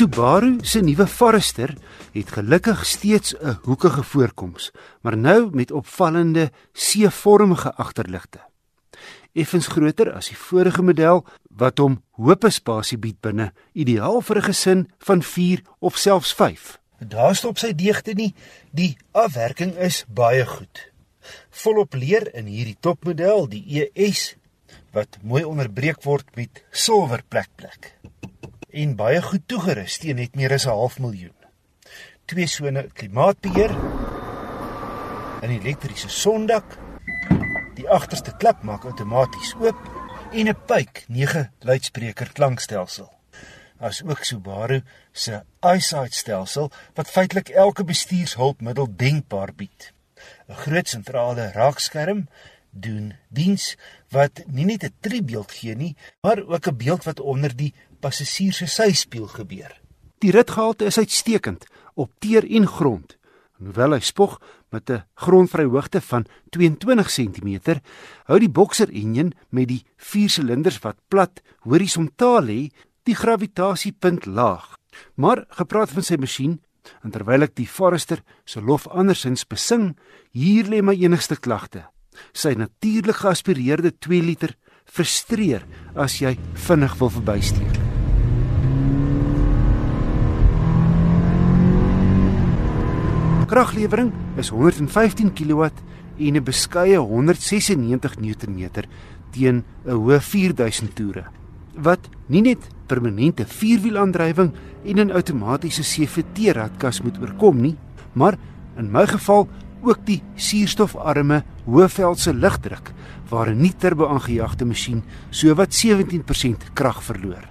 Subaru se nuwe Forester het gelukkig steeds 'n hoekige voorkoms, maar nou met opvallende C-vormige agterligte. Effens groter as die vorige model wat hom hoop spasie bied binne, ideaal vir 'n gesin van 4 of selfs 5. Daar stop sy deegte nie, die afwerking is baie goed. Volop leer in hierdie topmodel, die ES wat mooi onderbreek word met silwer plekplek en baie goed toegerus teen net meer as 'n half miljoen. Twee sone klimaatbeheer, 'n elektriese sondak, die agterste klep maak outomaties oop en 'n pyk 9 luidspreker klankstelsel. As ook Subaru se EyeSight stelsel wat feitelik elke bestuurshulpmiddel denkbaar bied. 'n Groot sentrale raakskerm doen diens wat nie net 'n tribeeld gee nie, maar ook 'n beeld wat onder die passasier se syspieël gebeur. Die ritgehalte is uitstekend op teer en grond. Hoewel hy spog met 'n grondvryhoogte van 22 cm, hou die Boxer enjin met die 4 silinders wat plat horisontaal lê, die gravitasipunt laag. Maar gepraat van sy masjien, en terwyl ek die Forester se lof andersins besing, hier lê my enigste klagte. Sy natuurlik geaspireerde 2 liter frustreer as jy vinnig wil verbysteek. Kraglewering is 115 kW en 'n beskeie 196 Nm teen 'n hoë 4000 toere wat nie net permanente vierwielaandrywing en 'n outomatiese CVT radkas moet oorkom nie, maar in my geval ook die suurstofarme hoëveldse lugdruk waar 'n nie turbo aangejaagde masjien sowat 17% krag verloor.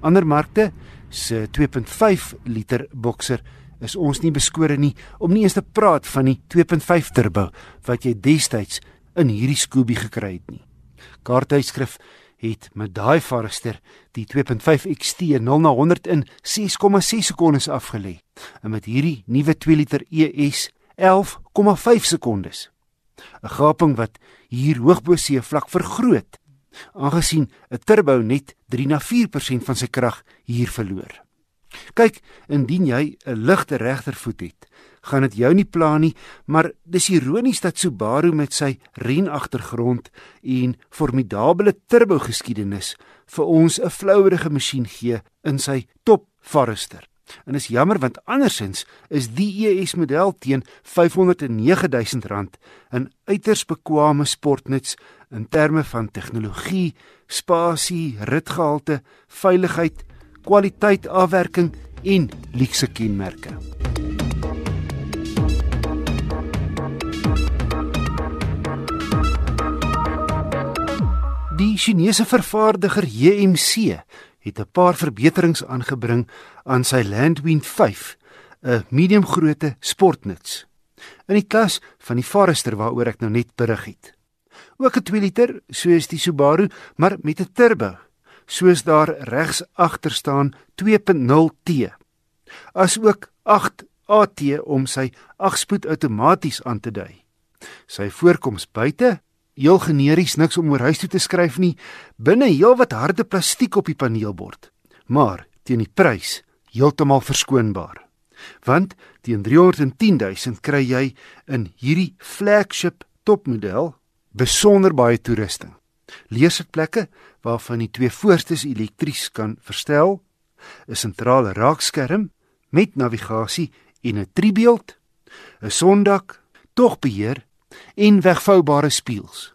Ander markte se 2.5 liter Boxer is ons nie beskore nie om nie eens te praat van die 2.5 turbo wat jy destyds in hierdie Scooby gekry het nie. Kaarthuisskrif het met daai Forester die 2.5 XT 0 na 100 in 6,6 sekondes afgelê en met hierdie nuwe 2 liter ES 11,5 sekondes. 'n Gaping wat hier hoogbo see vlak vergroot, aangesien 'n turbo net 3 na 4% van sy krag hier verloor. Kyk, indien jy 'n ligte regtervoet het, gaan dit jou nie pla nie, maar dis ironies dat Subaru met sy renagtergrond en formidable turbo geskiedenis vir ons 'n flouerige masjien gee in sy top Forester. En is jammer want andersins is die ES model teen R509000 'n uiters bekwame sportnuts in terme van tegnologie, spasie, ritgehalte, veiligheid, kwaliteit afwerking en luukse kenmerke. Die Chinese vervaardiger JMC het 'n paar verbeterings aangebring aan sy Landwind 5, 'n mediumgrootte sportnuts. In die klas van die Forester waaroor ek nou net berig het. Ook 'n 2 liter soos die Subaru, maar met 'n turbo, soos daar regs agter staan 2.0T. As ook 8 AT om sy 8-spoed outomaties aan te dui. Sy voorkoms buite heel generies niks om oor huis toe te skryf nie, binne heelwat harde plastiek op die paneelbord. Maar teen die prys heeltemal verskoonbaar. Want teen 310 000 kry jy in hierdie flagship topmodel besonder baie toerusting. Leesitplekke waarvan die twee voorstes elektries kan verstel, 'n sentrale raakskerm met navigasie en 'n tribeeld, 'n sondak, togbeheer en wegvoubare spieëls.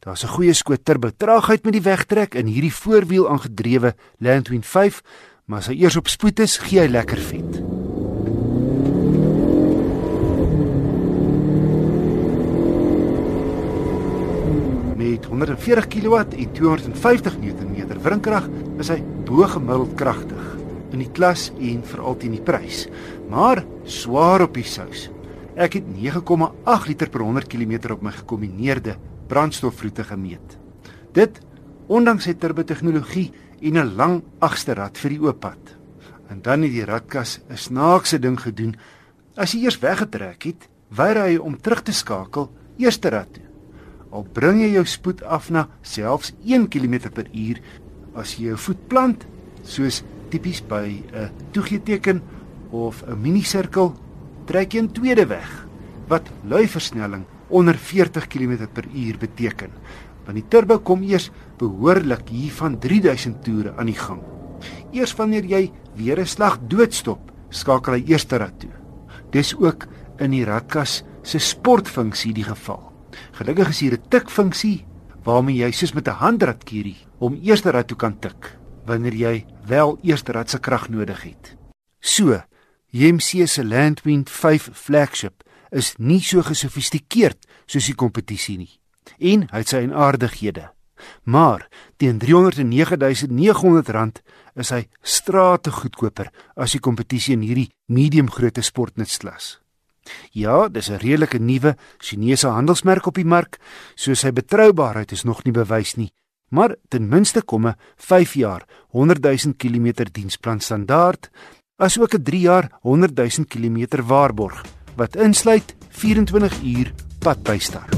Daar's 'n goeie skoot turbo traagheid met die wegtrek in hierdie voorwiel aangedrewe Landwind 5, maar as hy eers op spoed is, gee hy lekker vet. Met 140 kW en 250 Nm wrinkrag is hy bo gemiddeld kragtig in die klas en veral teen die prys, maar swaar op die sous. Ek het 9,8 liter per 100 km op my gekombineerde brandstofvloete gemeet. Dit ondanks sy turbo tegnologie en 'n lang agsterrad vir die oop pad. En dan het die radkas 'n snaakse ding gedoen. As jy eers weggetrek het, weier hy om terug te skakel eerste rad toe. Al bring jy jou spoed af na selfs 1 km per uur as jy jou voet plant soos tipies by 'n toegeeteken of 'n minisirkel, trek jy 'n tweede weg wat lui versnelling onder 40 km/h beteken. Want die turbo kom eers behoorlik hier van 3000 toere aan die gang. Eers wanneer jy weer 'n slag doodstop, skakel hy eerste rad toe. Dis ook in die radkas se sportfunksie die geval. Gelukkig is hier 'n tikfunksie waarmee jy soos met 'n handradkierie om eerste rad toe kan tik wanneer jy wel eerste rad se krag nodig het. So, JMC se Landwind 5 flagship is nie so gesofistikeerd soos die kompetisie nie. En hy het sy enaardighede. Maar teen R309900 is hy strate goedkoper as die kompetisie in hierdie medium-grootte sportnutklas. Ja, dis 'n redelike nuwe Chinese handelsmerk op die mark, so sy betroubaarheid is nog nie bewys nie. Maar ten minste kom 'n 5 jaar 100 000 km diensplan standaard, asook 'n 3 jaar 100 000 km waarborg wat insluit 24 uur padbystaar.